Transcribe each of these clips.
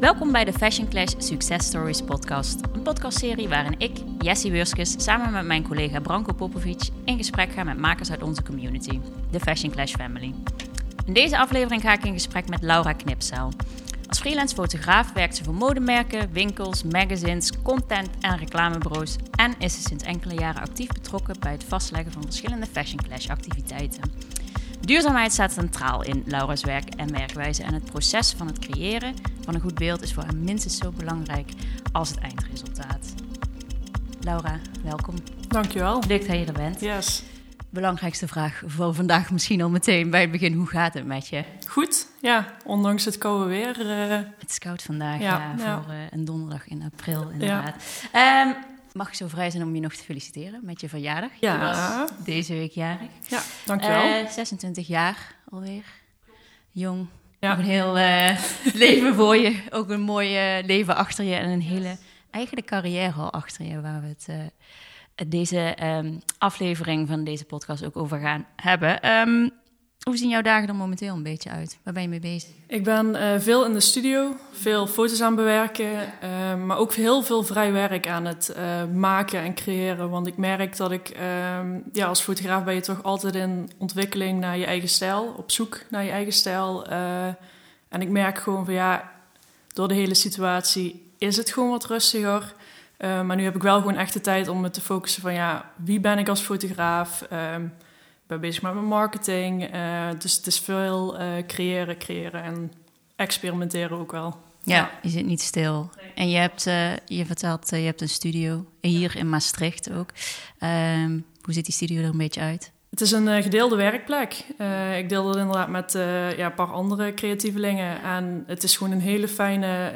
Welkom bij de Fashion Clash Success Stories podcast. Een podcastserie waarin ik, Jessie Wurskes, samen met mijn collega Branko Popovic in gesprek ga met makers uit onze community, de Fashion Clash Family. In deze aflevering ga ik in gesprek met Laura Knipzaal. Als freelance fotograaf werkt ze voor modemerken, winkels, magazines, content en reclamebureaus en is ze sinds enkele jaren actief betrokken bij het vastleggen van verschillende Fashion Clash activiteiten. Duurzaamheid staat centraal in Laura's werk en werkwijze en het proces van het creëren van een goed beeld is voor haar minstens zo belangrijk als het eindresultaat. Laura, welkom. Dankjewel. Leuk dat je er bent. Yes. Belangrijkste vraag voor vandaag misschien al meteen bij het begin. Hoe gaat het met je? Goed, ja. Ondanks het koude weer. Uh... Het is koud vandaag, ja, ja voor uh, een donderdag in april inderdaad. Ja. Um, Mag ik zo vrij zijn om je nog te feliciteren met je verjaardag? Ja. deze week jarig. Ja, dankjewel. Uh, 26 jaar alweer. Jong. Ja. Nog een heel uh, leven voor je. Ook een mooi leven achter je. En een hele eigen carrière al achter je. Waar we het uh, deze um, aflevering van deze podcast ook over gaan hebben. Um, hoe zien jouw dagen er momenteel een beetje uit? Waar ben je mee bezig? Ik ben uh, veel in de studio, veel foto's aan bewerken, uh, maar ook heel veel vrij werk aan het uh, maken en creëren. Want ik merk dat ik, ja, als fotograaf ben je toch altijd in ontwikkeling naar je eigen stijl, op zoek naar je eigen stijl. en ik merk gewoon van ja, door de hele situatie is het gewoon wat rustiger. maar nu heb ik wel gewoon echt de tijd om me te focussen van ja, wie ben ik als fotograaf? Ben bezig met mijn marketing. Uh, dus het is veel uh, creëren, creëren en experimenteren ook wel. Ja, je zit niet stil. En je hebt, uh, je vertelt, je hebt een studio hier in Maastricht ook. Ehm, hoe ziet die studio er een beetje uit? Het is een gedeelde werkplek. ik deel dat inderdaad met ja, een paar andere creatievelingen. En het is gewoon een hele fijne,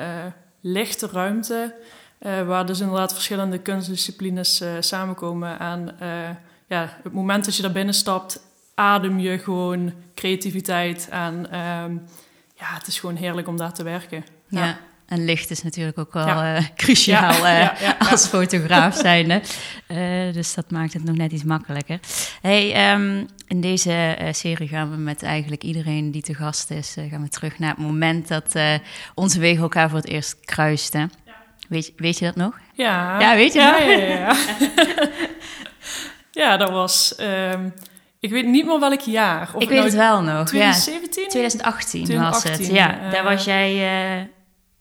lichte ruimte. waar dus inderdaad verschillende kunstdisciplines samenkomen. En ja, het moment dat je daar binnen stapt, adem je gewoon creativiteit. En um, ja, het is gewoon heerlijk om daar te werken. Ja. En licht is natuurlijk ook wel ja. uh, cruciaal uh, als fotograaf zijnde. Uh, dus dat maakt het nog net iets makkelijker. Hey, um, in deze serie gaan we met eigenlijk iedereen die te gast is... gaan we terug naar het moment dat onze wegen elkaar voor het eerst kruisten. Weet, weet je dat nog? Ja. Ja, weet je ja, Ja, dat was. Um, ik weet niet meer welk jaar. Of ik weet nou het wel nog. 2017? Ja. 2018, 2018 was het. Ja, uh, daar was jij uh,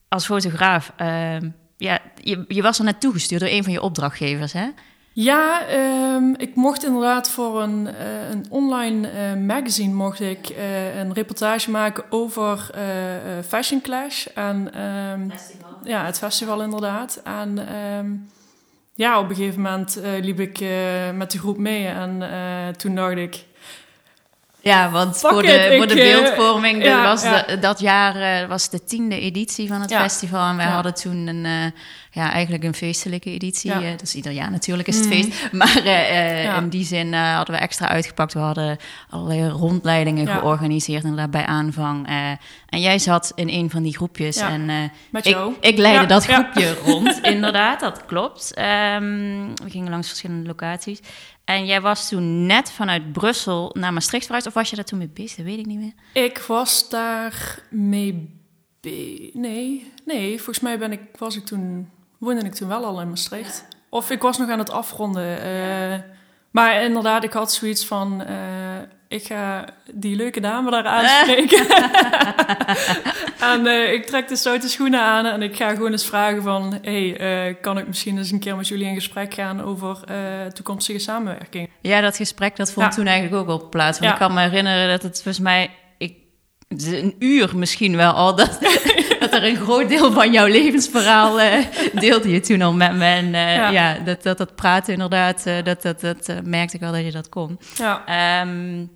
als fotograaf. Uh, ja, je, je was er net toegestuurd door een van je opdrachtgevers, hè? Ja, um, ik mocht inderdaad voor een, uh, een online uh, magazine mocht ik uh, een reportage maken over Fashion Clash. En, um, ja, het festival inderdaad. En um, ja, op een gegeven moment uh, liep ik uh, met de groep mee en uh, toen dacht ik... Ja, want voor de, voor de beeldvorming, ja, was ja. De, dat jaar was de tiende editie van het ja. festival. En wij hadden toen een, ja, eigenlijk een feestelijke editie. Ja. Uh, dus ieder jaar natuurlijk is het mm. feest. Maar uh, ja. in die zin hadden we extra uitgepakt. We hadden allerlei rondleidingen ja. georganiseerd en daarbij aanvang. en jij zat in een van die groepjes. En Met ik, ik leidde dat groepje rond, inderdaad. Dat klopt. Um, we gingen langs verschillende locaties. En jij was toen net vanuit Brussel naar Maastricht verhuisd. Of was je daar toen mee bezig? Dat weet ik niet meer. Ik was daar mee Nee, nee, volgens mij ben ik, was ik toen woonde ik toen wel al in Maastricht. Of ik was nog aan het afronden. Uh, maar inderdaad, ik had zoiets van... Uh, ik ga die leuke dame daar aanspreken. en uh, ik trek de stoute schoenen aan en ik ga gewoon eens vragen van... hey, kan ik misschien eens een keer met jullie in gesprek gaan over toekomstige samenwerking? Ja, dat gesprek dat vond ja. toen eigenlijk ook al plaats. Want ja. ik kan me herinneren dat het volgens mij... Ik, een uur misschien wel al dat, er een groot deel van jouw levensverhaal uh, deelde je toen al met me. En uh, ja. ja. dat, dat, dat praten inderdaad, uh, dat, dat, dat merkte ik wel dat je dat kon. Ja. Um,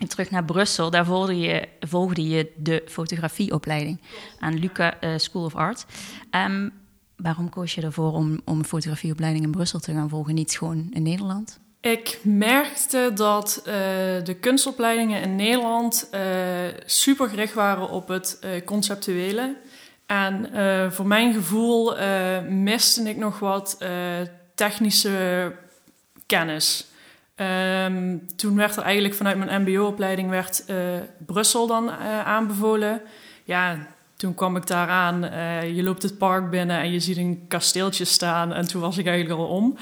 en terug naar Brussel, daar volgde je, volgde je de fotografieopleiding aan Luca School of Art. Um, waarom koos je ervoor om, om een fotografieopleiding in Brussel te gaan volgen, niet gewoon in Nederland? Ik merkte dat uh, de kunstopleidingen in Nederland uh, super gericht waren op het uh, conceptuele. En voor mijn gevoel miste ik nog wat technische kennis. Um, toen werd er eigenlijk vanuit mijn MBO-opleiding werd Brussel dan aanbevolen. Ja, toen kwam ik daar aan. Uh, je loopt het park binnen en je ziet een kasteeltje staan. En toen was ik eigenlijk al om.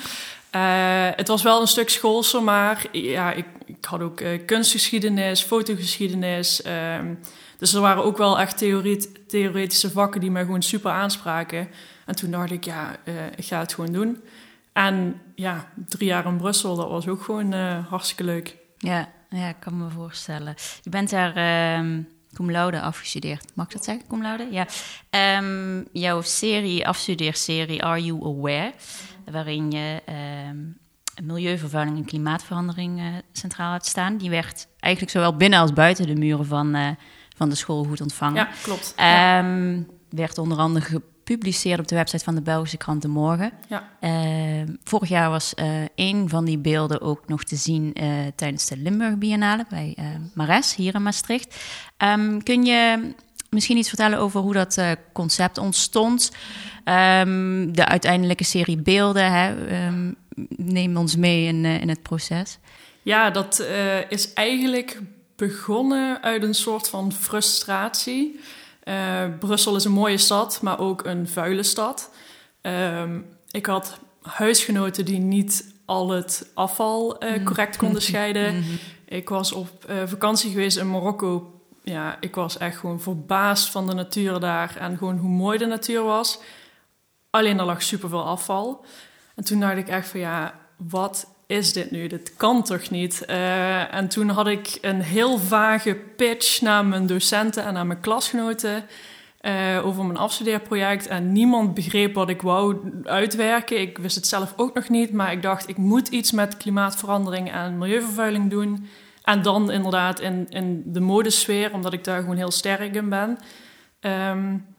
Uh, het was wel een stuk schoolser, maar ja, ik, ik had ook uh, kunstgeschiedenis, fotogeschiedenis. Um, dus er waren ook wel echt theoretische vakken die mij gewoon super aanspraken. En toen dacht ik, ja, ik ga het gewoon doen. En ja, drie jaar in Brussel, dat was ook gewoon hartstikke leuk. Ja, ja, ik kan me voorstellen. Je bent daar um, cum laude afgestudeerd. Mag ik dat zeggen, cum laude? Ja. Um, jouw serie, afstudeerserie Are You Aware? Waarin je um, milieuvervuiling en klimaatverandering uh, centraal had staan. Die werd eigenlijk zowel binnen als buiten de muren van, van de school goed ontvangen. Ja, klopt. Ja. Werd onder andere gepubliceerd op de website van de Belgische krant De Morgen. Ja. Uh, vorig jaar was uh, een van die beelden ook nog te zien uh, tijdens de Limburg Biennale bij Mares hier in Maastricht. Um, kun je misschien iets vertellen over hoe dat concept ontstond? Um, de uiteindelijke serie beelden, hè? Um, neem ons mee in, in het proces. Ja, dat is eigenlijk begonnen uit een soort van frustratie. Uh, Brussel is een mooie stad, maar ook een vuile stad. Uh, ik had huisgenoten die niet al het afval uh, correct konden scheiden. Mhm. Ik was op uh, vakantie geweest in Marokko. Ja, ik was echt gewoon verbaasd van de natuur daar en gewoon hoe mooi de natuur was. Alleen er lag superveel afval. En toen dacht ik echt van ja, wat is dit nu? Dit kan toch niet? Uh, en toen had ik een heel vage pitch naar mijn docenten en naar mijn klasgenoten uh, over mijn afstudeerproject. En niemand begreep wat ik wou uitwerken. Ik wist het zelf ook nog niet, maar ik dacht ik moet iets met klimaatverandering en milieuvervuiling doen. En dan inderdaad in, in de modesfeer, omdat ik daar gewoon heel sterk in ben. Um,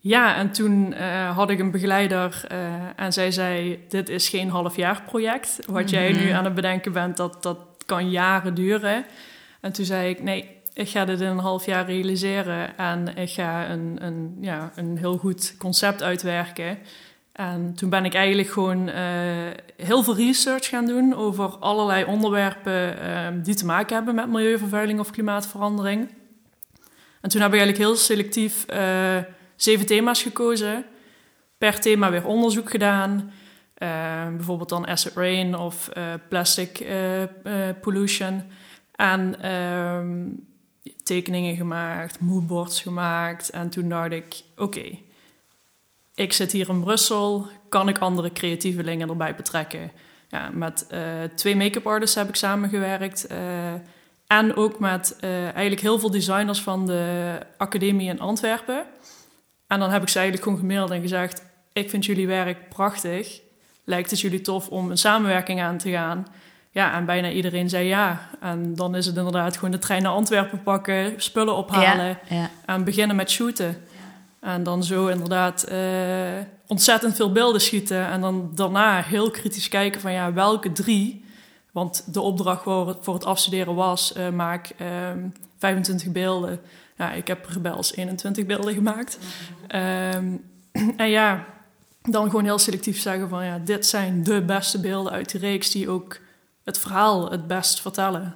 ja, en toen uh, had ik een begeleider uh, en zij zei: Dit is geen halfjaarproject. Wat jij nu aan het bedenken bent, dat, dat kan jaren duren. En toen zei ik: Nee, ik ga dit in een half jaar realiseren en ik ga een, een, ja, een heel goed concept uitwerken. En toen ben ik eigenlijk gewoon uh, heel veel research gaan doen over allerlei onderwerpen die te maken hebben met milieuvervuiling of klimaatverandering. En toen heb ik eigenlijk heel selectief zeven thema's gekozen. Per thema weer onderzoek gedaan. Uh, bijvoorbeeld dan acid rain of uh, plastic uh, pollution. En ehm, tekeningen gemaakt, moodboards gemaakt. En toen dacht ik, oké, ik zit hier in Brussel. Kan ik andere creatievelingen erbij betrekken? Ja, met twee make-up artists heb ik samengewerkt. en ook met eigenlijk heel veel designers van de academie in Antwerpen. En dan heb ik ze eigenlijk gewoon gemaild en gezegd: Ik vind jullie werk prachtig. Lijkt het jullie tof om een samenwerking aan te gaan? Ja, en bijna iedereen zei ja. En dan is het inderdaad gewoon de trein naar Antwerpen pakken, spullen ophalen ja, en beginnen met shooten. En dan zo inderdaad uh, ontzettend veel beelden schieten. En dan daarna heel kritisch kijken van ja, welke drie. Want de opdracht voor het afstuderen was: uh, maak uh, 25 beelden ja, ik heb rebels 21 beelden gemaakt. Um, en ja, dan gewoon heel selectief zeggen van ja, dit zijn de beste beelden uit de reeks die ook het verhaal het best vertellen.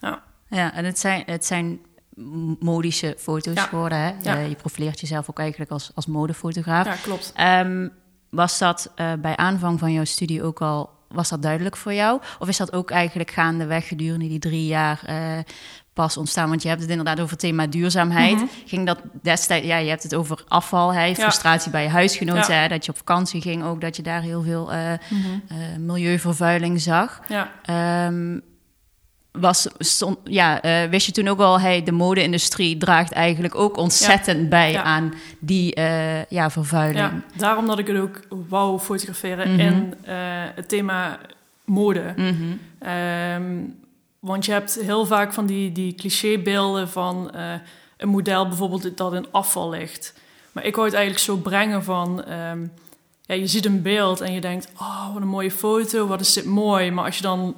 Ja, ja en het zijn, het zijn modische foto's geworden. Hè? Ja. Uh, je profileert jezelf ook eigenlijk als, als modefotograaf. Ja, klopt. Um, was dat uh, bij aanvang van jouw studie ook al was dat duidelijk voor jou? Of is dat ook eigenlijk gaandeweg gedurende die drie jaar uh, pas ontstaan? Want je hebt het inderdaad over het thema duurzaamheid. Mhm. Ging dat destijds, ja, je hebt het over afval, hè, frustratie bij je huisgenoten, hè, dat je op vakantie ging, ook dat je daar heel veel uh, mm milieuvervuiling zag. Ja. Um, was, stond, ja, uh, wist je toen ook al, hey, de mode-industrie draagt eigenlijk ook ontzettend bij aan die uh, ja, vervuiling. Ja, daarom dat ik het ook wou fotograferen mm -hmm. in uh, het thema mode. Mm -hmm. um, want je hebt heel vaak van die, die clichébeelden van een model bijvoorbeeld dat in afval ligt. Maar ik wou het eigenlijk zo brengen van... Um, ja, je ziet een beeld en je denkt, oh, wat een mooie foto, wat is dit mooi. Maar als je dan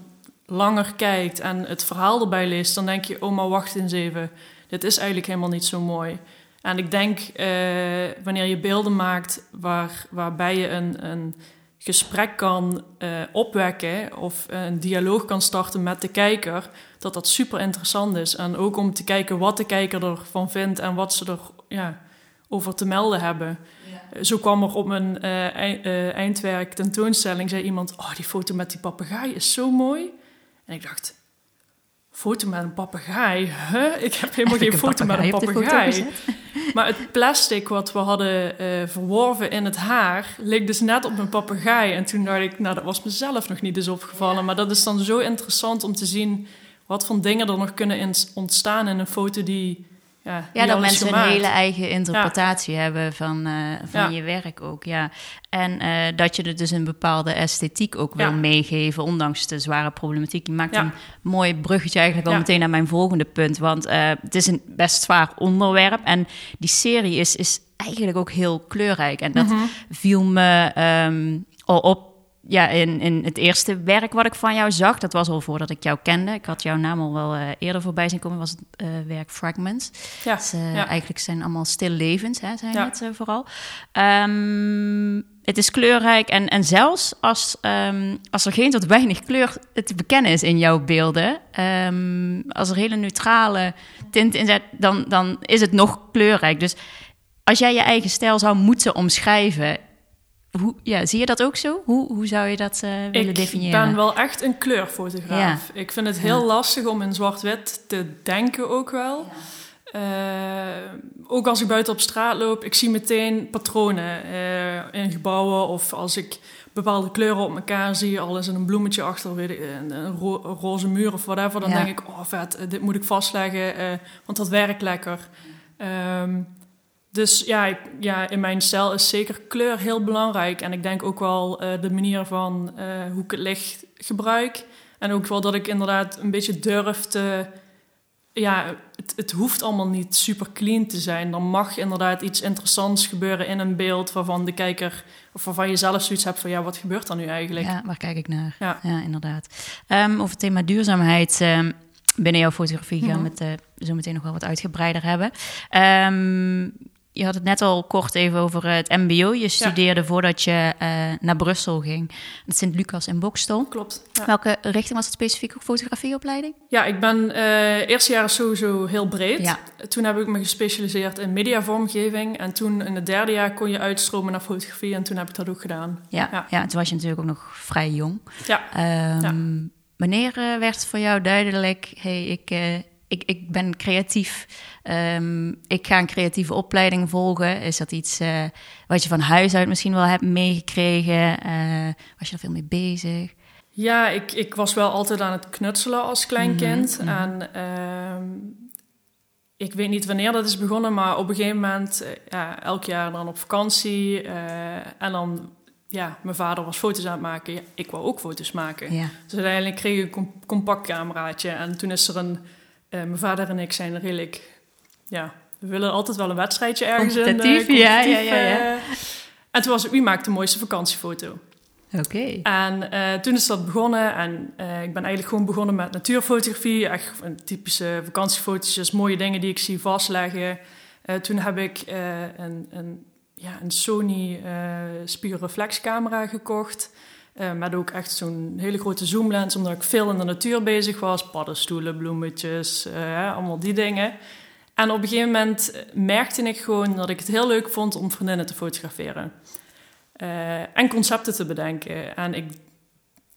langer kijkt en het verhaal erbij leest, dan denk je: oh, maar wacht eens even. Dit is eigenlijk helemaal niet zo mooi. En ik denk, uh, wanneer je beelden maakt waar, waarbij je een, een gesprek kan uh, opwekken of een dialoog kan starten met de kijker, dat dat super interessant is. En ook om te kijken wat de kijker ervan vindt en wat ze er, ja, over te melden hebben. Zo kwam er op mijn eh, eh, eindwerk tentoonstelling, zei iemand... Oh, die foto met die papegaai is zo mooi. En ik dacht, foto met een papegaai? Huh? Ik heb helemaal Heb geen foto met een papegaai. Maar het plastic wat we hadden eh, verworven in het haar... leek dus net op een papegaai. En toen dacht ik, nou, dat was mezelf nog niet eens opgevallen. Maar dat is dan zo interessant om te zien... wat voor dingen er nog kunnen ontstaan in een foto die... Ja, Ja, die dat mensen een hele eigen interpretatie hebben van, eh, van Ja. je werk ook. Ja. En eh, dat je er dus een bepaalde esthetiek ook wil meegeven, ondanks de zware problematiek. Je maakt een mooi bruggetje eigenlijk al meteen naar mijn volgende punt. Want eh, het is een best zwaar onderwerp. En die serie is, is eigenlijk ook heel kleurrijk. En dat Mhm. viel me ehm, al op. Ja, in, in het eerste werk wat ik van jou zag, dat was al voordat ik jou kende. Ik had jouw naam al wel eh, eerder voorbij zien komen, was het eh, werk Fragments. Ja, Dus, eh, ja. Eigenlijk zijn allemaal stille levens, hè, zijn Ja. het vooral. Ehm, het is kleurrijk en, en zelfs als, ehm, als er geen tot weinig kleur te bekennen is in jouw beelden, ehm, als er hele neutrale tint in zit, dan, dan is het nog kleurrijk. Dus als jij je eigen stijl zou moeten omschrijven, hoe, ja, zie je dat ook zo? Hoe, hoe zou je dat eh, willen Ik definiëren? ben wel echt een kleurfotograaf. Ik vind het heel lastig om in zwart-wit te denken ook wel. Eh, ook als ik buiten op straat loop, ik zie meteen patronen eh, in gebouwen. Of als ik bepaalde kleuren op elkaar zie, al is er een bloemetje achter, weet ik, een, een ro- een roze muur of whatever. Dan denk ik, oh vet, dit moet ik vastleggen, want dat werkt lekker. Ehm, dus ja, ik, ja, in mijn stijl is zeker kleur heel belangrijk. En ik denk ook wel eh, de manier van eh, hoe ik het licht gebruik. En ook wel dat ik inderdaad een beetje durf te... Ja, het, het hoeft allemaal niet super clean te zijn. Er mag inderdaad iets interessants gebeuren in een beeld... waarvan de kijker, of waarvan je zelf zoiets hebt van... ja, wat gebeurt er nu eigenlijk? Ja, waar kijk ik naar? Ja. Ja, inderdaad. Ehm, over het thema duurzaamheid ehm, binnen jouw fotografie gaan we Mhm. het eh, zo meteen nog wel wat uitgebreider hebben. Ehm, je had het net al kort even over het MBO. Je studeerde voordat je eh, naar Brussel ging. Sint-Lucas in Bokstel. Klopt. Ja. Welke richting was het specifiek fotografieopleiding? Ja, ik ben eh eerste jaar sowieso heel breed. Ja. Toen heb ik me gespecialiseerd in mediavormgeving. En toen in het derde jaar kon je uitstromen naar fotografie. En toen heb ik dat ook gedaan. Ja, ja. Toen was je natuurlijk ook nog vrij jong. Ja, Ehm. Wanneer eh, werd het voor jou duidelijk, hey, ik, eh, ik, ik ben creatief, Ehm, ik ga een creatieve opleiding volgen? Is dat iets eh, wat je van huis uit misschien wel hebt meegekregen? Eh, was je er veel mee bezig? ja ik, ik was wel altijd aan het knutselen als klein Mhm, kind. mhm. En ehm, ik weet niet wanneer dat is begonnen. Maar op een gegeven moment, ja, elk jaar dan op vakantie. en dan, ja, mijn vader was foto's aan het maken. Ja, ik wou ook foto's maken. Ja, Dus uiteindelijk kreeg ik een com- compact cameraatje. En toen is er een... eh, mijn vader en ik zijn redelijk... Ja, we willen altijd wel een wedstrijdje ergens in. eh, Competitief, ja, ja, ja, ja. eh. en toen was het, wie maakt de mooiste vakantiefoto? oké. En toen is dat begonnen. En ik ben eigenlijk gewoon begonnen met natuurfotografie. Echt een typische vakantiefoto's, mooie dingen die ik zie vastleggen. Toen heb ik een, een, ja, een Sony spiegelreflexcamera gekocht. Eh, met ook echt zo'n hele grote zoomlens, omdat ik veel in de natuur bezig was. Paddenstoelen, bloemetjes, eh, allemaal die dingen. En op een gegeven moment merkte ik gewoon dat ik het heel leuk vond om vriendinnen te fotograferen. Eh, en concepten te bedenken. En ik,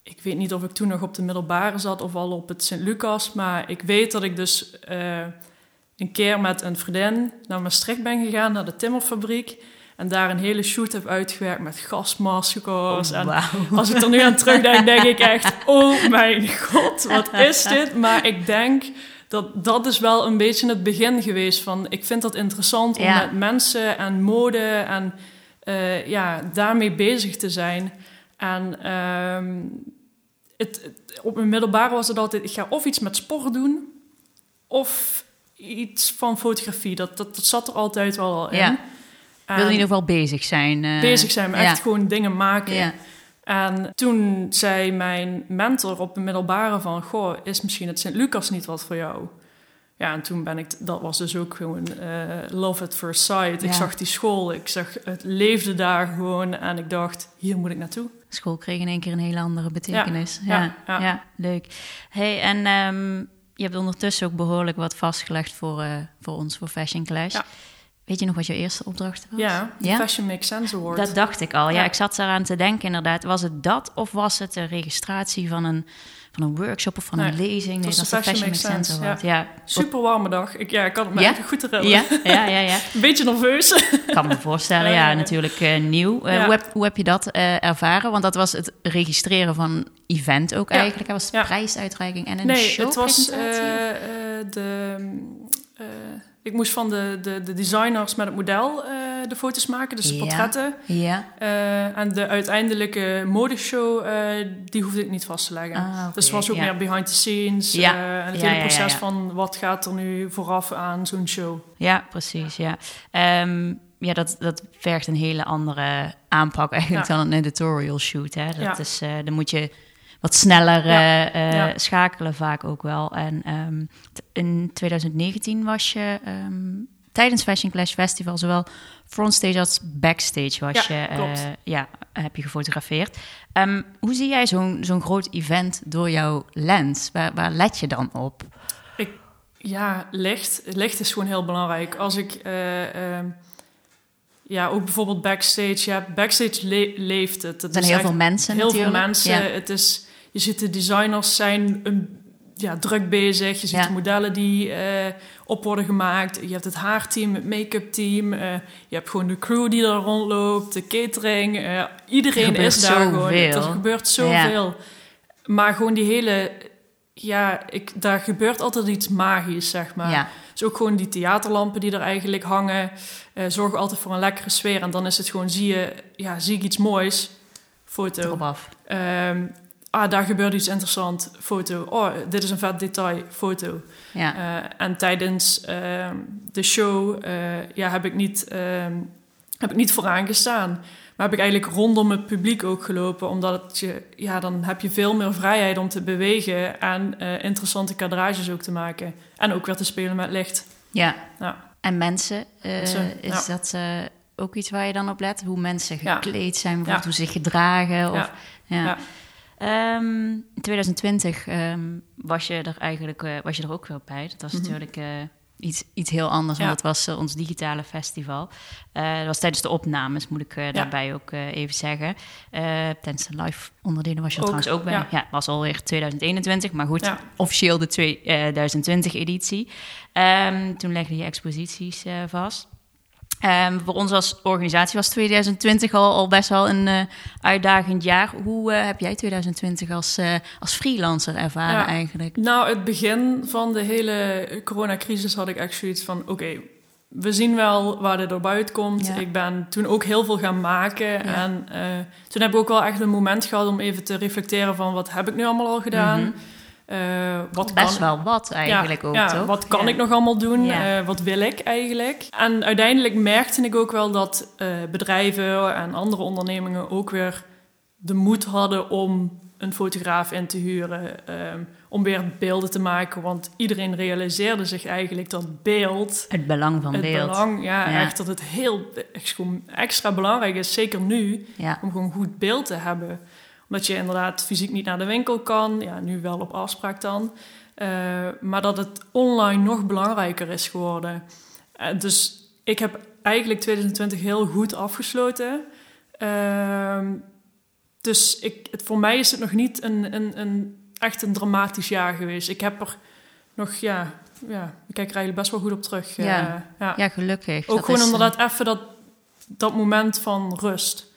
ik weet niet of ik toen nog op de middelbare zat of al op het Sint-Lucas. Maar ik weet dat ik dus een keer met een vriendin naar Maastricht ben gegaan, naar de timmerfabriek. En daar een hele shoot heb uitgewerkt met gasmaskers. en Wauw. als ik er nu aan terugdenk, denk ik echt... Oh mijn god, wat is dit? Maar ik denk dat dat is wel een beetje het begin geweest van... Ik vind dat interessant om Ja. met mensen en mode en eh, ja, daarmee bezig te zijn. En ehm, het, het- op mijn middelbare was het altijd... Ik ga of iets met sport doen of iets van fotografie. Dat, dat, dat zat er altijd wel al in. Ja. En Wil je in ieder geval bezig zijn? eh, bezig zijn, maar ja. echt gewoon dingen maken. Ja. En toen zei mijn mentor op de middelbare van... Goh, is misschien het Sint-Lucas niet wat voor jou? Ja, en toen ben ik... Dat was dus ook gewoon eh, love at first sight. Ik zag die school, ik zag het leefde daar gewoon. En ik dacht, hier moet ik naartoe. School kreeg in één keer een hele andere betekenis. Ja, ja, ja, ja. leuk. Hey, en ehm, je hebt ondertussen ook behoorlijk wat vastgelegd voor, eh, voor ons, voor Fashion Clash. Ja. Weet je nog wat je eerste opdracht was? Ja, Ja? Fashion Makes Sense Award. Dat dacht ik al. Ja, Ja. ik zat eraan te denken inderdaad. Was het dat of was het de registratie van een, van een workshop of van een Nee, lezing? Nee, was dat is de Fashion Fashion Makes Sense. Ja. Super warme dag. Ik, ja, ik kan het me echt goed herinneren. Ja, ja, ja, ja. Een beetje nerveus. Ik kan me voorstellen. Ja, natuurlijk eh, nieuw. Eh, hoe, heb, hoe heb je dat eh, ervaren? Want dat was het registreren van een event ook eigenlijk. Dat was de prijsuitreiking en een nee, het was showpresentatie? eh, eh, de... ik moest van de, de, de designers met het model eh, de foto's maken, dus de Ja. portretten. ja. Eh, en de uiteindelijke modeshow, eh die hoefde ik niet vast te leggen. Ah, Dus het was ook ja. meer behind the scenes. Ja. en het hele proces van wat gaat er nu vooraf aan zo'n show. Ja, precies. Ja, Ehm, ja dat, dat vergt een hele andere aanpak eigenlijk dan een editorial shoot. Hè? Dat Ja. is, dan moet je wat sneller Ja. eh, eh, Ja. schakelen vaak ook wel. En ehm, in 2019 was je ehm, tijdens Fashion Clash Festival zowel frontstage als backstage was Ja, je, eh, ja, heb je gefotografeerd. Ehm, hoe zie jij zo'n zo'n groot event door jouw lens? Waar, waar let je dan op? Ja, licht. Licht is gewoon heel belangrijk. Als ik... ja, ook bijvoorbeeld backstage. Ja, backstage le- leeft het. Er het zijn is heel veel mensen heel natuurlijk. veel mensen. Ja. Het is, je ziet de designers zijn een, ja, druk bezig. Je ziet Ja. de modellen die eh, op worden gemaakt. Je hebt het haarteam, het make-up team. eh, je hebt gewoon de crew die er rondloopt, de catering. eh, iedereen is daar gewoon. Er gebeurt zoveel. Maar gewoon die hele... Ja, ik, daar gebeurt altijd iets magisch, zeg maar. ja. Dus ook gewoon die theaterlampen die er eigenlijk hangen, eh, zorgen altijd voor een lekkere sfeer. En dan is het gewoon, zie je, ja, zie ik iets moois, foto. erop af. Ehm, ah, daar gebeurt iets interessants, foto. Oh, dit is een vet detail, foto. Ja. Eh, en tijdens ehm, de show eh, ja, heb, ik niet, ehm, heb ik niet vooraan gestaan. Maar heb ik eigenlijk rondom het publiek ook gelopen. Omdat het je, ja, dan heb je veel meer vrijheid om te bewegen. En eh, interessante kadrages ook te maken. En ook weer te spelen met licht. Ja. Ja. En mensen, Mensen, is ja. dat ook iets waar je dan op let? Hoe mensen gekleed zijn, bijvoorbeeld hoe ze zich gedragen? Of, Ja. Ehm, in 2020 ehm, was, je er eigenlijk, eh, was je er ook wel bij. Dat was Mhm. natuurlijk eh, iets, iets heel anders, Ja. want dat was eh, ons digitale festival. Dat was tijdens de opnames, moet ik daarbij ook even zeggen. Tijdens de live onderdelen was je er Ook, trouwens ook bij. ja. Ja, was alweer 2021, maar goed, officieel de 2020-editie. Ehm, toen legden je exposities vast. Ehm, voor ons als organisatie was 2020 al, al best wel een eh, uitdagend jaar. Hoe eh, heb jij 2020 als, eh, als freelancer ervaren Ja. eigenlijk? Nou, het begin van de hele coronacrisis had ik echt zoiets van... oké, we zien wel waar dit op uitkomt. Ja. Ik ben toen ook heel veel gaan maken. Ja. En toen heb ik ook wel echt een moment gehad om even te reflecteren van... wat heb ik nu allemaal al gedaan? Mhm. Eh, wat Best kan, wel wat eigenlijk ja, ook, ja, toch? Wat kan Ja. ik nog allemaal doen? Eh, wat wil ik eigenlijk? En uiteindelijk merkte ik ook wel dat eh, bedrijven en andere ondernemingen ook weer de moed hadden om een fotograaf in te huren. ehm, om weer beelden te maken. Want iedereen realiseerde zich eigenlijk dat beeld. Het belang van het beeld. belang, ja, echt dat het heel extra belangrijk is, zeker nu, om gewoon goed beeld te hebben. Omdat je inderdaad fysiek niet naar de winkel kan. Ja, nu wel op afspraak dan. Eh, maar dat het online nog belangrijker is geworden. Eh, dus ik heb eigenlijk 2020 heel goed afgesloten. Ehm, dus ik, het, voor mij is het nog niet een, een, een, echt een dramatisch jaar geweest. Ik heb er nog, ja, ja ik kijk er eigenlijk best wel goed op terug. eh, Ja. ja. ja, gelukkig. Ook Dat gewoon is, eh, inderdaad even dat, dat moment van rust.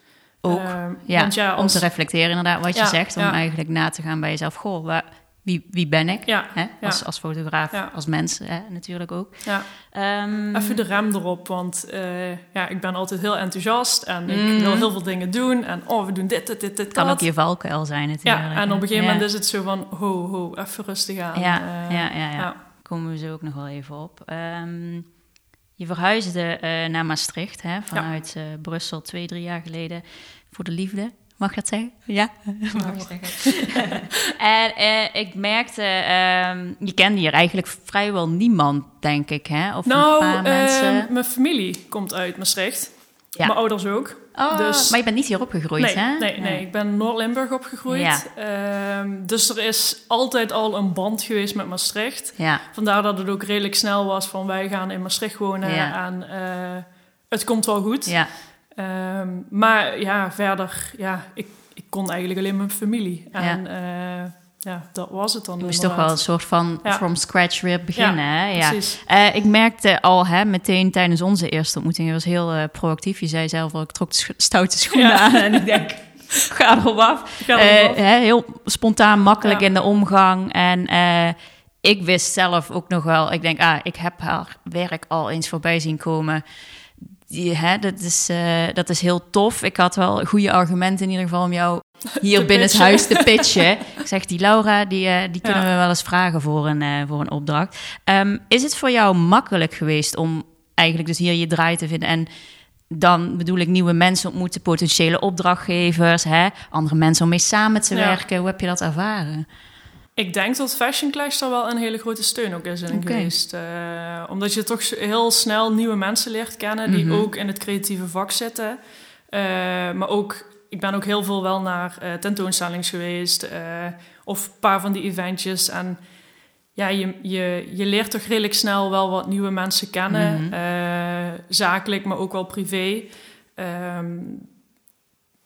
Ook, Ehm, ja, want ja, om te reflecteren inderdaad wat je Ja, zegt. Om ja. eigenlijk na te gaan bij jezelf. Goh, waar, wie, wie ben ik? ja, Hè? Als, als fotograaf, Ja. als mens hè? natuurlijk ook. ja. Ehm, Even de rem erop, want eh, ja, ik ben altijd heel enthousiast en ik Mhm. wil heel veel dingen doen. En oh, we doen dit, dit, dit, dit, kan dat. ook je valkuil zijn natuurlijk. ja, en op een gegeven Ja. moment is het zo van, ho, ho, even rustig aan. Ja, Eh, ja, ja, ja. komen we zo ook nog wel even op. Ehm, je verhuisde eh, naar Maastricht hè, vanuit eh, Brussel twee, drie jaar geleden voor de liefde. Mag ik dat zeggen? Ja, mag ik zeggen. en eh, ik merkte, ehm, je kende hier eigenlijk vrijwel niemand, denk ik, hè? Of een Nou, paar eh, mensen. mijn familie komt uit Maastricht. Ja. Mijn ouders ook. Oh, Dus- maar je bent niet hier opgegroeid, nee, hè? nee, nee, ik ben Noord-Limburg opgegroeid. Ja. Ehm, dus er is altijd al een band geweest met Maastricht. Ja, Vandaar dat het ook redelijk snel was van wij gaan in Maastricht wonen Ja. en eh, het komt wel goed. ja. Ehm, maar ja, verder, ja, ik, ik kon eigenlijk alleen mijn familie. En ja, ja dat was het dan. Je moest toch wel een soort van Ja. from scratch weer beginnen, hè? Ja. Precies. Eh, ik merkte al hè, meteen tijdens onze eerste ontmoeting, je was heel eh, proactief. Je zei zelf al, ik trok stoute schoenen Ja. aan en ik denk, ga erop af. Ga erop Eh, af. hè, heel spontaan, makkelijk Ja. in de omgang. En ik wist zelf ook nog wel, ik denk, ah, ik heb haar werk al eens voorbij zien komen. Die, hè, dat, is, dat is heel tof. Ik had wel goede argumenten in ieder geval om jou hier Te binnen het huis te pitchen. ik zeg, die Laura, die, eh, die kunnen Ja. we wel eens vragen voor een, eh, voor een opdracht. Ehm, is het voor jou makkelijk geweest om eigenlijk dus hier je draai te vinden en dan bedoel ik nieuwe mensen ontmoeten, potentiële opdrachtgevers, hè? andere mensen om mee samen te Ja. werken. Hoe heb je dat ervaren? Ik denk dat Fashion Clash daar wel een hele grote steun ook is in Oké. geweest. Eh, omdat je toch heel snel nieuwe mensen leert kennen die Mhm. ook in het creatieve vak zitten. Maar ook, ik ben ook heel veel wel naar tentoonstellings geweest. eh, of een paar van die eventjes. En ja, je, je, je leert toch redelijk snel wel wat nieuwe mensen kennen. Mhm. eh, zakelijk, maar ook wel privé. Ehm,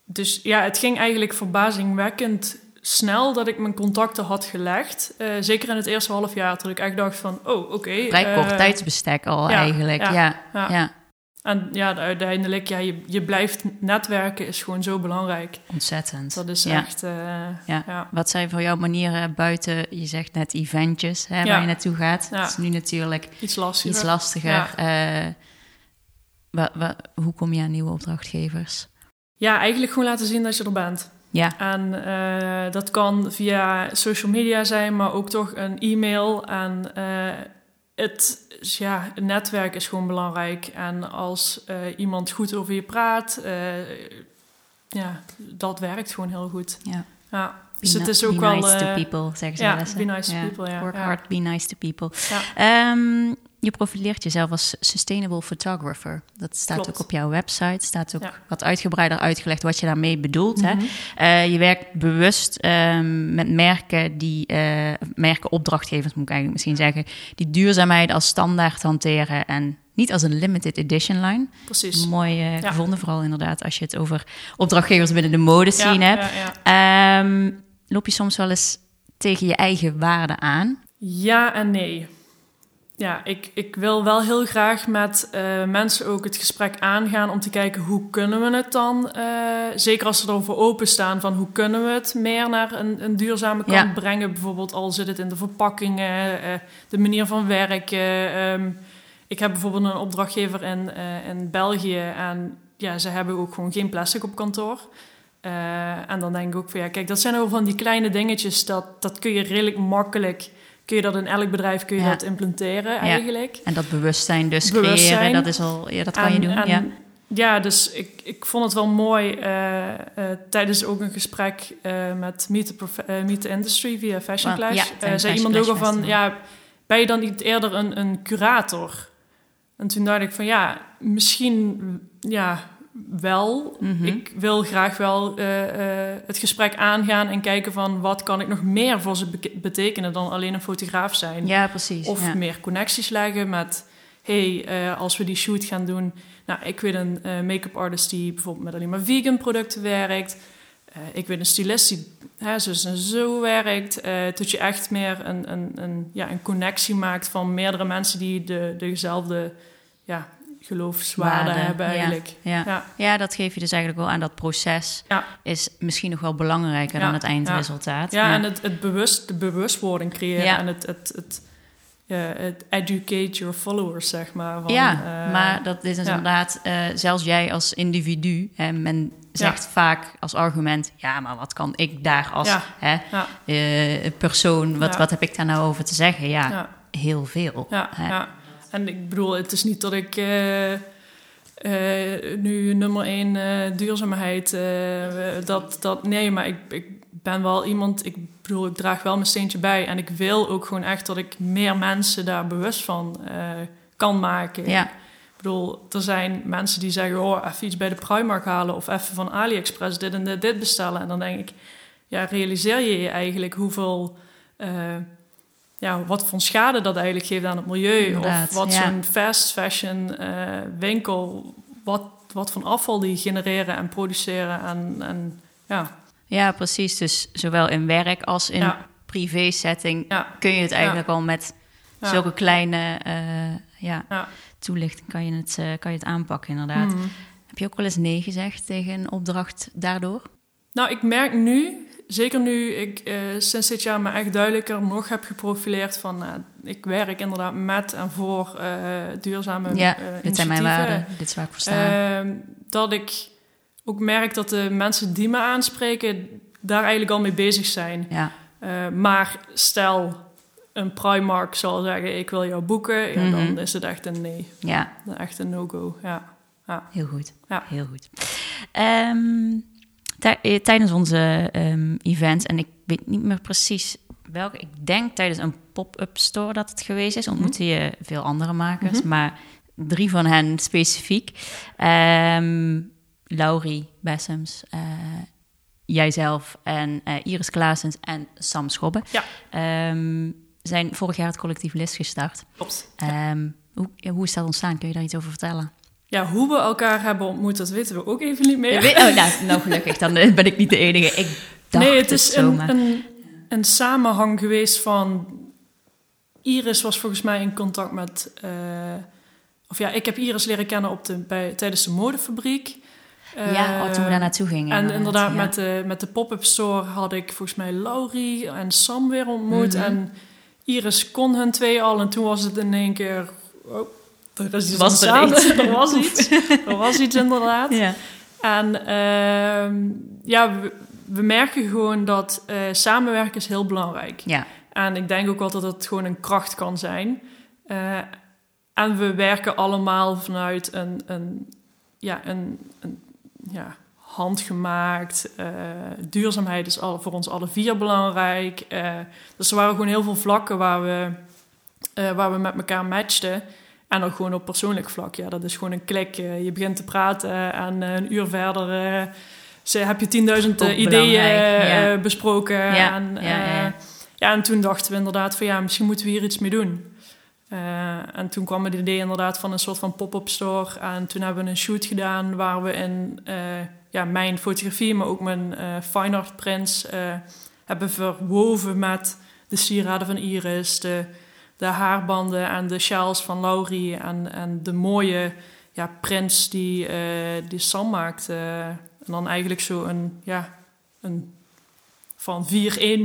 dus ja, het ging eigenlijk verbazingwekkend snel dat ik mijn contacten had gelegd. Zeker in het eerste half jaar, dat ik echt dacht van, oh, oké. Vrij kort eh, tijdsbestek al ja, eigenlijk. Ja, ja, ja. ja. En ja, uiteindelijk, ja, je, je blijft netwerken is gewoon zo belangrijk. ontzettend. Dat is Ja. echt, eh, Ja. ja. Wat zijn voor jou manieren buiten, je zegt net eventjes, hè, Ja. waar je naartoe gaat? Dat is nu natuurlijk iets lastiger. iets lastiger. Eh, wa- wa- hoe kom je aan nieuwe opdrachtgevers? Ja, eigenlijk gewoon laten zien dat je er bent. Ja, En eh, dat kan via social media zijn, maar ook toch een e-mail. En eh, het, ja, het netwerk is gewoon belangrijk. En als eh, iemand goed over je praat, eh, ja, dat werkt gewoon heel goed. ja. Ja. Be, Dus het is ook be wel... nice eh, to people, zeggen ze ja, wel eens, hè? be nice to people, ja. Work hard, be nice to people. Je profileert jezelf als sustainable photographer. Dat staat Klopt. ook op jouw website. Staat ook Ja. wat uitgebreider uitgelegd wat je daarmee bedoelt. hè? Mhm. Eh, je werkt bewust ehm, met merken die, eh, merken opdrachtgevers moet ik eigenlijk misschien zeggen, die duurzaamheid als standaard hanteren en niet als een limited edition line. Precies. Mooi eh, Ja. gevonden, vooral inderdaad als je het over opdrachtgevers binnen de mode scene hebt. Ja. Ehm, loop je soms wel eens tegen je eigen waarden aan? Ja en nee. Ja, ik, ik wil wel heel graag met eh, mensen ook het gesprek aangaan om te kijken hoe kunnen we het dan, eh, zeker als ze erover openstaan, van hoe kunnen we het meer naar een, een duurzame kant Ja. brengen. Bijvoorbeeld al zit het in de verpakkingen, eh, de manier van werken. Ehm, ik heb bijvoorbeeld een opdrachtgever in, in België en ja, ze hebben ook gewoon geen plastic op kantoor. En dan denk ik ook van ja, kijk, dat zijn ook van die kleine dingetjes, dat, dat kun je redelijk makkelijk, kun je dat in elk bedrijf kun je Ja. dat implementeren eigenlijk. En dat bewustzijn dus Bewustzijn. creëren, dat is al, ja, dat kan je En- doen. en- ja. ja, dus ik, ik vond het wel mooi eh, eh, tijdens ook een gesprek eh, met Meet the, Prof- Meet the Industry via Fashion Clash. ja, zei Fashion iemand ook al van, ja, ben je dan niet eerder een, een curator? En toen dacht ik van, ja, misschien ja, wel. Mhm. Ik wil graag wel eh, eh, het gesprek aangaan en kijken van... wat kan ik nog meer voor ze betekenen dan alleen een fotograaf zijn? ja, precies. Of ja. meer connecties leggen met... hey, eh, als we die shoot gaan doen... Nou, ik weet een make-up artist die bijvoorbeeld met alleen maar vegan producten werkt. Ik weet een stylist die hè, zo en zo werkt. eh dat je echt meer een, een, een, ja, een connectie maakt van meerdere mensen... die de, dezelfde ja, geloofswaarden Waarden, hebben eigenlijk. Ja. Ja. Ja. dat geef je dus eigenlijk wel aan. Dat proces Ja. is misschien nog wel belangrijker Ja, dan het eindresultaat. Ja, en het, het bewust, de bewustwording creëren en het, het, het, educate your followers, zeg maar. Van, ja, eh, maar dat is dus inderdaad, eh, zelfs jij als individu, hè, men zegt vaak als argument, ja, maar wat kan ik daar als Ja. hè, Ja, eh, persoon, wat, wat heb ik daar nou over te zeggen? Ja, heel veel. Ja, hè. En ik bedoel, het is niet dat ik eh, eh, nu nummer één eh, duurzaamheid, dat, dat, nee, maar ik, ik ben wel iemand, ik bedoel, ik draag wel mijn steentje bij. En ik wil ook gewoon echt dat ik meer mensen daar bewust van kan maken. Ja. bedoel, er zijn mensen die zeggen... oh, even iets bij de Primark halen... of even van AliExpress dit en dit, dit bestellen. En dan denk ik, ja, realiseer je je eigenlijk hoeveel... ja, wat voor schade dat eigenlijk geeft aan het milieu. Inderdaad, of wat ja. zo'n fast fashion eh, winkel... Wat, wat van afval die genereren en produceren. En, en ja, Ja, precies. Dus zowel in werk als in Ja. privé setting ja, kun je het eigenlijk al met zulke kleine eh, ja, Ja. toelichting kan je, het, eh, kan je het aanpakken inderdaad. Mhm. Heb je ook wel eens nee gezegd tegen een opdracht daardoor? Nou, ik merk nu, zeker nu ik eh, sinds dit jaar me echt duidelijker nog heb geprofileerd van... eh, ik werk inderdaad met en voor eh, duurzame ja, dit zijn mijn waarden, dit is waar ik voor sta. Ehm, dat ik ook merk dat de mensen die me aanspreken daar eigenlijk al mee bezig zijn. ja, maar stel, een Primark zal zeggen: Ik wil jou boeken. Ja, Mhm. dan is het echt een nee. ja, Echt een no-go. Ja. heel goed. Ja. Heel goed. Ehm, eh, tijdens onze ehm, events, en ik weet niet meer precies welke, ik denk tijdens een pop-up store dat het geweest is, ontmoette je veel andere makers, Mhm. maar drie van hen specifiek. Ehm Laurie Bessems, eh, jijzelf en eh, Iris Klaasens en Sam Schobbe. Ja. Ehm, zijn vorig jaar het collectief LIS gestart. Klopt. Ehm, hoe, hoe is dat ontstaan? Kun je daar iets over vertellen? Ja, hoe we elkaar hebben ontmoet, dat weten we ook even niet meer. Oh, nou, nou, gelukkig, dan eh, ben ik niet de enige. Ik dacht nee, het is een, een, een samenhang geweest van. Iris was volgens mij in contact met. eh, of ja, ik heb Iris leren kennen op de, bij, tijdens de modefabriek. ja, oh, toen we daar naartoe gingen. En inderdaad, ja. met, de, met de pop-up store had ik volgens mij Laurie en Sam weer ontmoet. Mhm. En Iris kon hun twee al. En toen was het in één keer. Oh, er is iets Was er iets? er was iets. Er was iets inderdaad. Ja. En ehm, ja, we, we merken gewoon dat eh, samenwerken is heel belangrijk. ja, En ik denk ook wel dat het gewoon een kracht kan zijn. Eh, en we werken allemaal vanuit een, een, ja, een, een ja, handgemaakt. eh, duurzaamheid is al, voor ons alle vier belangrijk. Eh, dus er waren gewoon heel veel vlakken waar we, waar we met elkaar matchten. En ook gewoon op persoonlijk vlak. Ja, dat is gewoon een klik. Eh, je begint te praten en eh, een uur verder eh, ze, heb je 10.000 Ook ideeën ja. besproken. Ja, en, ja, ja, ja. ja, en toen dachten we inderdaad van ja, misschien moeten we hier iets mee doen. En toen kwam het idee inderdaad van een soort van pop-up store. En toen hebben we een shoot gedaan waar we in ja, mijn fotografie, maar ook mijn fine art prints hebben verwoven met de sieraden van Iris, de, de haarbanden en de sjaals van Laurie en, en de mooie ja, prints die, eh, die Sam maakte. en dan eigenlijk zo een, ja, een van 4-1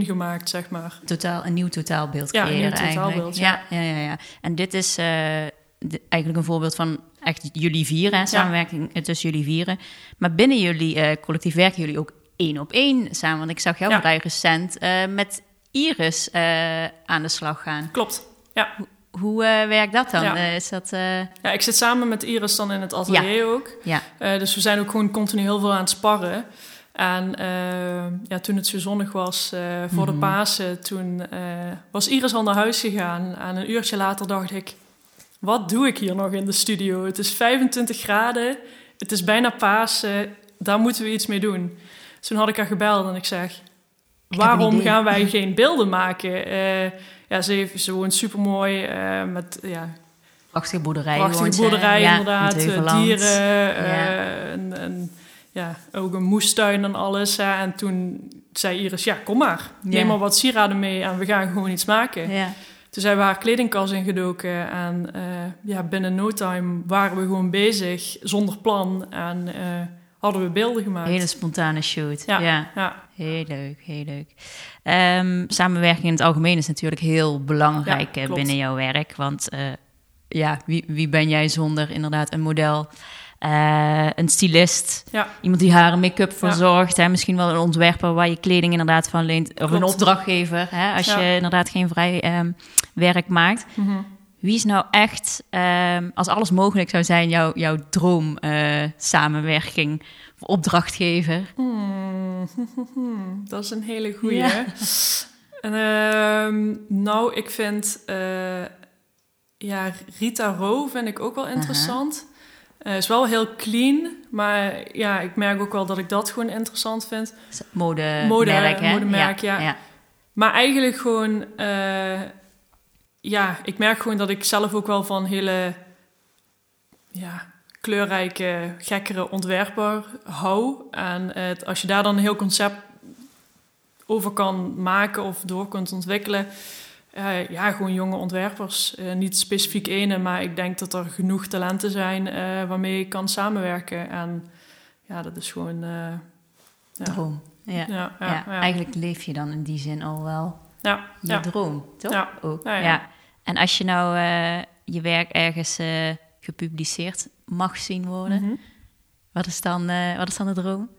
gemaakt, zeg maar. totaal, een nieuw totaalbeeld Ja, een creëren nieuw totaalbeeld, ja. Ja, ja, ja, En dit is eh, de- eigenlijk een voorbeeld van echt jullie vieren, hè, samenwerking tussen jullie vieren. Maar binnen jullie eh, collectief werken jullie ook één op één samen. Want ik zag jou vrij recent eh, met Iris eh, aan de slag gaan. Klopt. Ja. Hoe eh, werkt dat dan? Ja. Eh, is dat... eh, ja, ik zit samen met Iris dan in het atelier ook. ja, dus we zijn ook gewoon continu heel veel aan het sparren. En ja, toen het zo zonnig was voor de Mhm. Pasen, toen was Iris al naar huis gegaan. En een uurtje later dacht ik, wat doe ik hier nog in de studio? Het is 25 graden, het is bijna Pasen, daar moeten we iets mee doen. Dus toen had ik haar gebeld en ik zeg, waarom gaan wij geen beelden maken? Eh, ja, ze, heeft, ze woont supermooi eh met ja, prachtige boerderij. prachtige woont ze. boerderij Ja, inderdaad, eh, dieren, eh, Ja. en, en ja, ook een moestuin en alles. hè. En toen zei Iris, ja, kom maar. Neem Ja. maar wat sieraden mee en we gaan gewoon iets maken. Ja. Toen zijn we haar kledingkast ingedoken en eh, ja, binnen no time waren we gewoon bezig, zonder plan. En eh, hadden we beelden gemaakt. Hele spontane shoot. Ja. ja. Ja, Heel leuk, heel leuk. Ehm, samenwerking in het algemeen is natuurlijk heel belangrijk Ja, binnen jouw werk. Want eh, ja, wie, wie ben jij zonder inderdaad een model, eh, een stylist, ja, iemand die haar en make-up Ja. verzorgt, hè, misschien wel een ontwerper waar je kleding inderdaad van leent, of een opdrachtgever, hè, als Ja. je inderdaad geen vrij ehm, werk maakt. mhm. Wie is nou echt, ehm, als alles mogelijk zou zijn, jouw, jouw droom eh, samenwerking of opdrachtgever? Hmm, dat is een hele goeie. Ja. En, ehm, nou, ik vind... eh, ja, Rita Rowe vind ik ook wel interessant. Uh is wel heel clean, maar ja, ik merk ook wel dat ik dat gewoon interessant vind. Mode, Mode merk, hè? Modemerk, ja. ja. Maar eigenlijk gewoon, ja, ik merk gewoon dat ik zelf ook wel van hele ja, kleurrijke, gekkere ontwerper hou. En het, als je daar dan een heel concept over kan maken of door kunt ontwikkelen. Uh, ja, gewoon jonge ontwerpers. Uh, niet specifiek ene, maar ik denk dat er genoeg talenten zijn uh, waarmee ik kan samenwerken. En ja, dat is gewoon. Ja. Droom. Ja. Ja, ja, Eigenlijk leef je dan in die zin al wel ja. je droom, toch? Ja. Ook. Ja, En als je nou je werk ergens gepubliceerd mag zien worden, mm -hmm. wat, is dan, wat is dan de droom?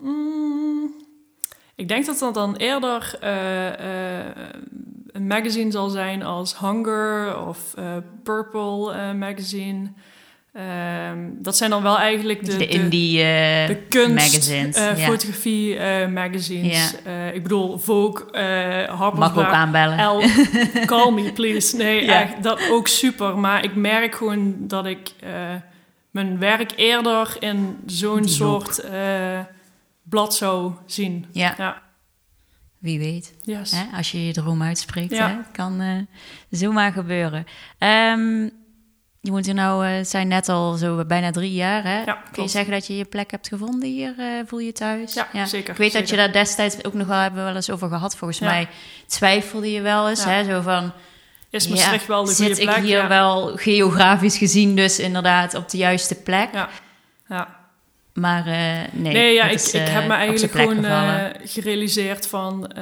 Mm, ik denk dat dat dan eerder een magazine zal zijn als Hunger of Purple magazine. Um, dat zijn dan wel eigenlijk de, de indie uh, de kunst, magazines, uh, fotografie uh, magazines. Yeah. ik bedoel, Vogue, Harper's Mag ook aanbellen. El, call me please. Nee, echt, dat ook super. Maar ik merk gewoon dat ik mijn werk eerder in zo'n soort blad zou zien. Ja. Wie weet. Yes. Hè? Als je je droom uitspreekt, ja. hè? kan zomaar gebeuren. Um, je moet er nou, uh, zijn net al zo bijna drie jaar. Hè? Ja, Kun je zeggen dat je je plek hebt gevonden hier? Uh, voel je thuis? Ja, ja. zeker. Ik weet zeker. dat je daar destijds ook nog wel hebben wel eens over gehad. Volgens mij twijfelde je wel eens. Hè? Zo van. Is Maastricht wel de goede plek? Zit ik hier wel geografisch gezien dus inderdaad op de juiste plek? Ja. ja. Maar uh, nee. Nee, ja, ik, ik heb me eigenlijk gewoon uh, gerealiseerd van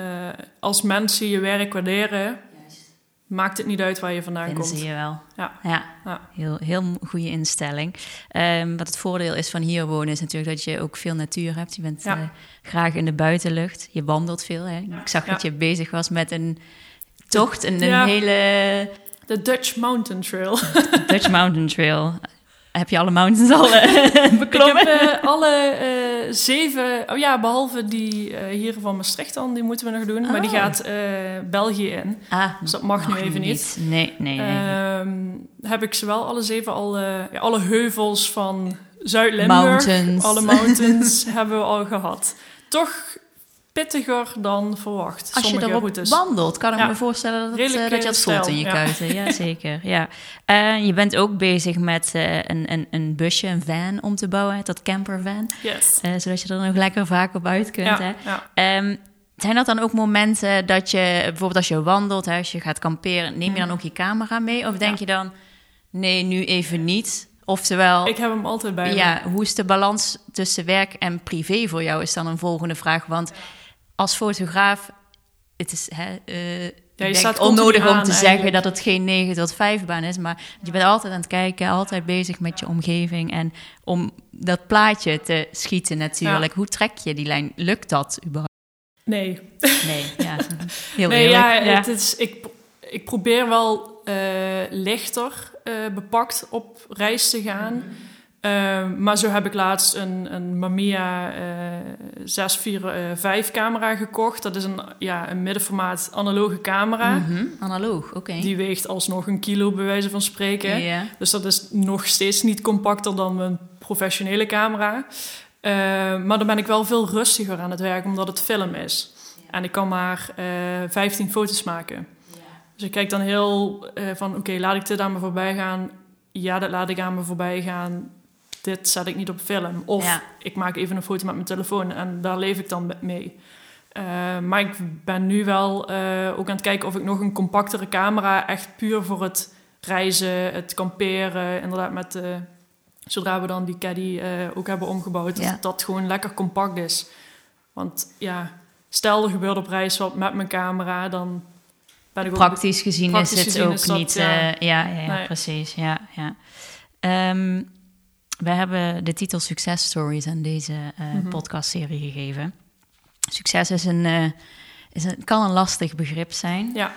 als mensen je werk waarderen, maakt het niet uit waar je vandaan Vinden komt. zie je wel. Ja, ja. ja. Heel, heel goede instelling. Um, wat het voordeel is van hier wonen is natuurlijk dat je ook veel natuur hebt. Je bent ja. graag in de buitenlucht. Je wandelt veel. Hè? Ik zag dat je bezig was met een tocht, een, een hele... De Dutch Mountain Trail. Dutch Mountain Trail. Heb je alle mountains al uh, beklommen? Ik heb uh, alle uh, zeven, oh ja, behalve die hier van Maastricht dan, die moeten we nog doen. Oh. Maar die oh. gaat België in. Ah, dus dat mag, mag nu even niet. niet. Nee, nee, nee. Ehm, heb ik ze wel alle zeven, alle, ja, alle heuvels van Zuid-Limburg. Alle mountains hebben we al gehad. Toch pittiger dan verwacht. Als je erop routes. wandelt, kan ik me voorstellen dat, het, uh, dat je het voelt in je ja. kuiten. Ja, zeker. Ja. Uh, je bent ook bezig met uh, een, een, een, busje, een van om te bouwen, dat campervan. Yes. zodat je er nog lekker vaak op uit kunt. Ja, hè? Um, zijn dat dan ook momenten dat je, bijvoorbeeld als je wandelt, hè, als je gaat kamperen, neem je dan ook je camera mee? Of denk je dan, nee, nu even niet? Oftewel... Ik heb hem altijd bij Ja, hoe is de balans tussen werk en privé voor jou, is dan een volgende vraag. Want als fotograaf, het is hè, uh, ja, je staat onnodig om te zeggen dat het geen 9 tot 5 baan is, maar je bent altijd aan het kijken, altijd bezig met je omgeving en om dat plaatje te schieten natuurlijk. Hoe trek je die lijn? Lukt dat überhaupt? Nee. Nee, ja. Heel nee, Ja, Het is, ik, ik probeer wel uh, lichter uh, bepakt op reis te gaan. Uh, maar zo heb ik laatst een, een Mamiya uh, 645 camera gekocht. Dat is een, ja, een middenformaat analoge camera. Mm -hmm. Analoog, oké. Die weegt alsnog een kilo, bij wijze van spreken. Yeah. Dus dat is nog steeds niet compacter dan mijn professionele camera. Uh, maar dan ben ik wel veel rustiger aan het werk, omdat het film is. Yeah. En ik kan maar 15 eh, foto's maken. Yeah. Dus ik kijk dan heel van, oké, okay, laat ik dit aan me voorbij gaan? Ja, dat laat ik aan me voorbij gaan dit zet ik niet op film. Of ik maak even een foto met mijn telefoon en daar leef ik dan mee. Uh, maar ik ben nu wel uh, ook aan het kijken of ik nog een compactere camera, echt puur voor het reizen, het kamperen, inderdaad met de, zodra we dan die caddy ook hebben omgebouwd, ja. dat dat gewoon lekker compact is. Want ja, stel er gebeurt op reis wat met mijn camera, dan ben ik ook... Praktisch gezien praktisch is het gezien ook is dat, niet... Ja, ja, ja, ja nee. precies. Ja, ja. Um, we hebben de titel Success Stories aan deze uh, mm -hmm. podcastserie gegeven. Succes is een, uh, is een, kan een lastig begrip zijn. Ja.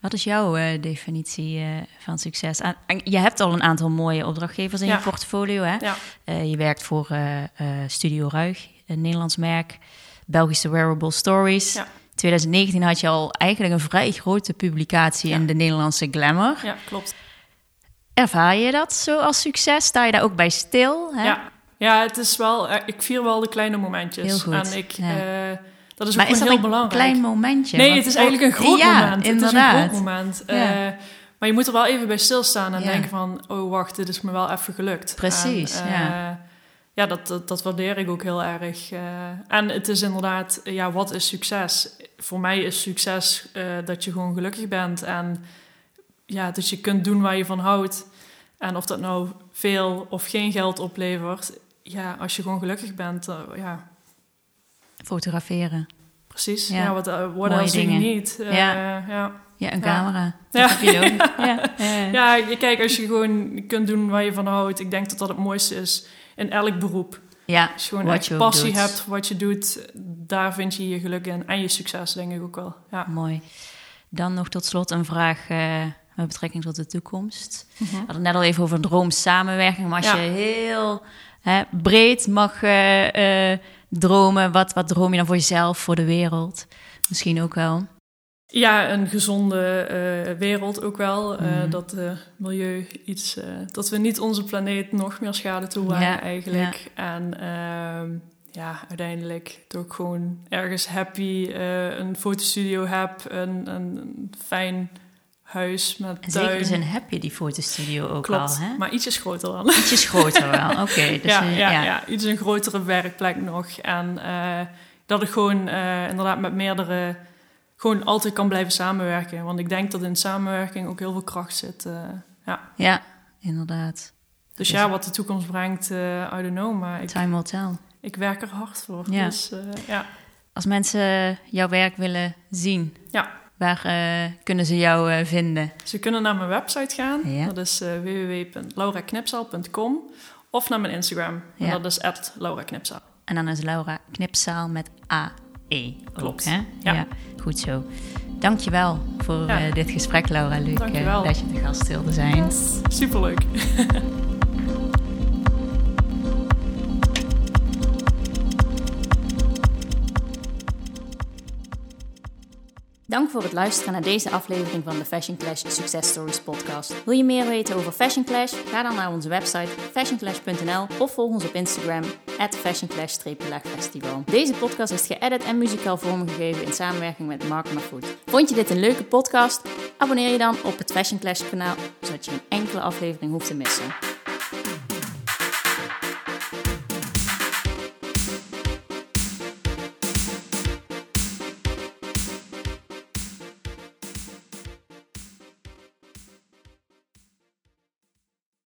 Wat is jouw uh, definitie van succes? je hebt al een aantal mooie opdrachtgevers in ja. je portfolio. Hè? Ja. je werkt voor Studio Ruig, een Nederlands merk. Belgische Wearable Stories. Ja. 2019 had je al eigenlijk een vrij grote publicatie in de Nederlandse Glamour. Ja, klopt. Ervaar je dat zo als succes? Sta je daar ook bij stil? Hè? Ja. ja, het is wel, eh, ik vier wel de kleine momentjes. Heel goed, En ik, ja. eh, dat is maar ook is dat heel een belangrijk. klein momentje? Nee, het is eigenlijk een groot ja, moment. Inderdaad. Het is een groot moment. Ja. Eh, maar je moet er wel even bij stilstaan en denken van... oh, wacht, dit is me wel even gelukt. Precies, En, ja. Ja, dat, dat, dat waardeer ik ook heel erg. en het is inderdaad, ja, wat is succes? Voor mij is succes dat je gewoon gelukkig bent... en ja, dat je kunt doen waar je van houdt. En of dat nou veel of geen geld oplevert... ja, als je gewoon gelukkig bent, eh, ja, Fotograferen. precies. Ja. Ja, wat, uh, what dingen. need? Eh, Ja. ja. Ja, een Ja. camera. Ja. Dat heb je. Ja. Ja. Ja, je- kijk, als je gewoon kunt doen waar je van houdt, ik denk dat dat het mooiste is in elk beroep. Ja, Als je gewoon echt passie doet. hebt voor wat je doet, daar vind je je geluk in. En je succes, denk ik ook wel. Ja. mooi. Dan nog tot slot een vraag met betrekking tot de toekomst. Mhm. We hadden het net al even over droom samenwerking. Maar als Ja. je heel hè, breed mag eh, eh, dromen, wat, wat droom je dan voor jezelf, voor de wereld? Misschien ook wel. Ja, een gezonde eh, wereld ook wel. Mhm. Dat het milieu iets... dat we niet onze planeet nog meer schade toebrengen Ja, eigenlijk. En ehm, ja, uiteindelijk toch gewoon ergens happy een fotostudio heb. Een, een fijn huis met En tuin. zeker zin heb je die fotostudio ook Klopt, al, hè? maar ietsjes groter dan. Ietsjes groter wel, oké. dus, ja, eh, ja, ja. ja. iets een grotere werkplek nog. En eh, dat ik gewoon eh, inderdaad met meerdere gewoon altijd kan blijven samenwerken. Want ik denk dat in samenwerking ook heel veel kracht zit. ja. Ja, inderdaad. Dus ja, wat de toekomst brengt, I don't know. Maar ik, Time will tell. ik werk er hard voor. Ja. Dus ja. Als mensen jouw werk willen zien, Ja. Waar eh, kunnen ze jou eh, vinden? Ze kunnen naar mijn website gaan. Ja. Dat is eh www.lauraknipsaal.com. Of naar mijn Instagram. Ja. dat is @lauraknipsaal. En dan is Laura Knipzaal met A-E. ook, Klopt. hè? Ja. Goed zo. Dankjewel voor dit gesprek, Laura. Leuk Dankjewel. dat je te gast wilde zijn. Superleuk. Dank voor het luisteren naar deze aflevering van de Fashion Clash Success Stories podcast. Wil je meer weten over Fashion Clash? Ga dan naar onze website fashionclash.nl of volg ons op Instagram fashionclash-festival. Deze podcast is geëdit en muzikaal vormgegeven in samenwerking met Mark Mafood. Vond je dit een leuke podcast? Abonneer je dan op het Fashion Clash kanaal, zodat je geen enkele aflevering hoeft te missen.